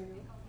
you.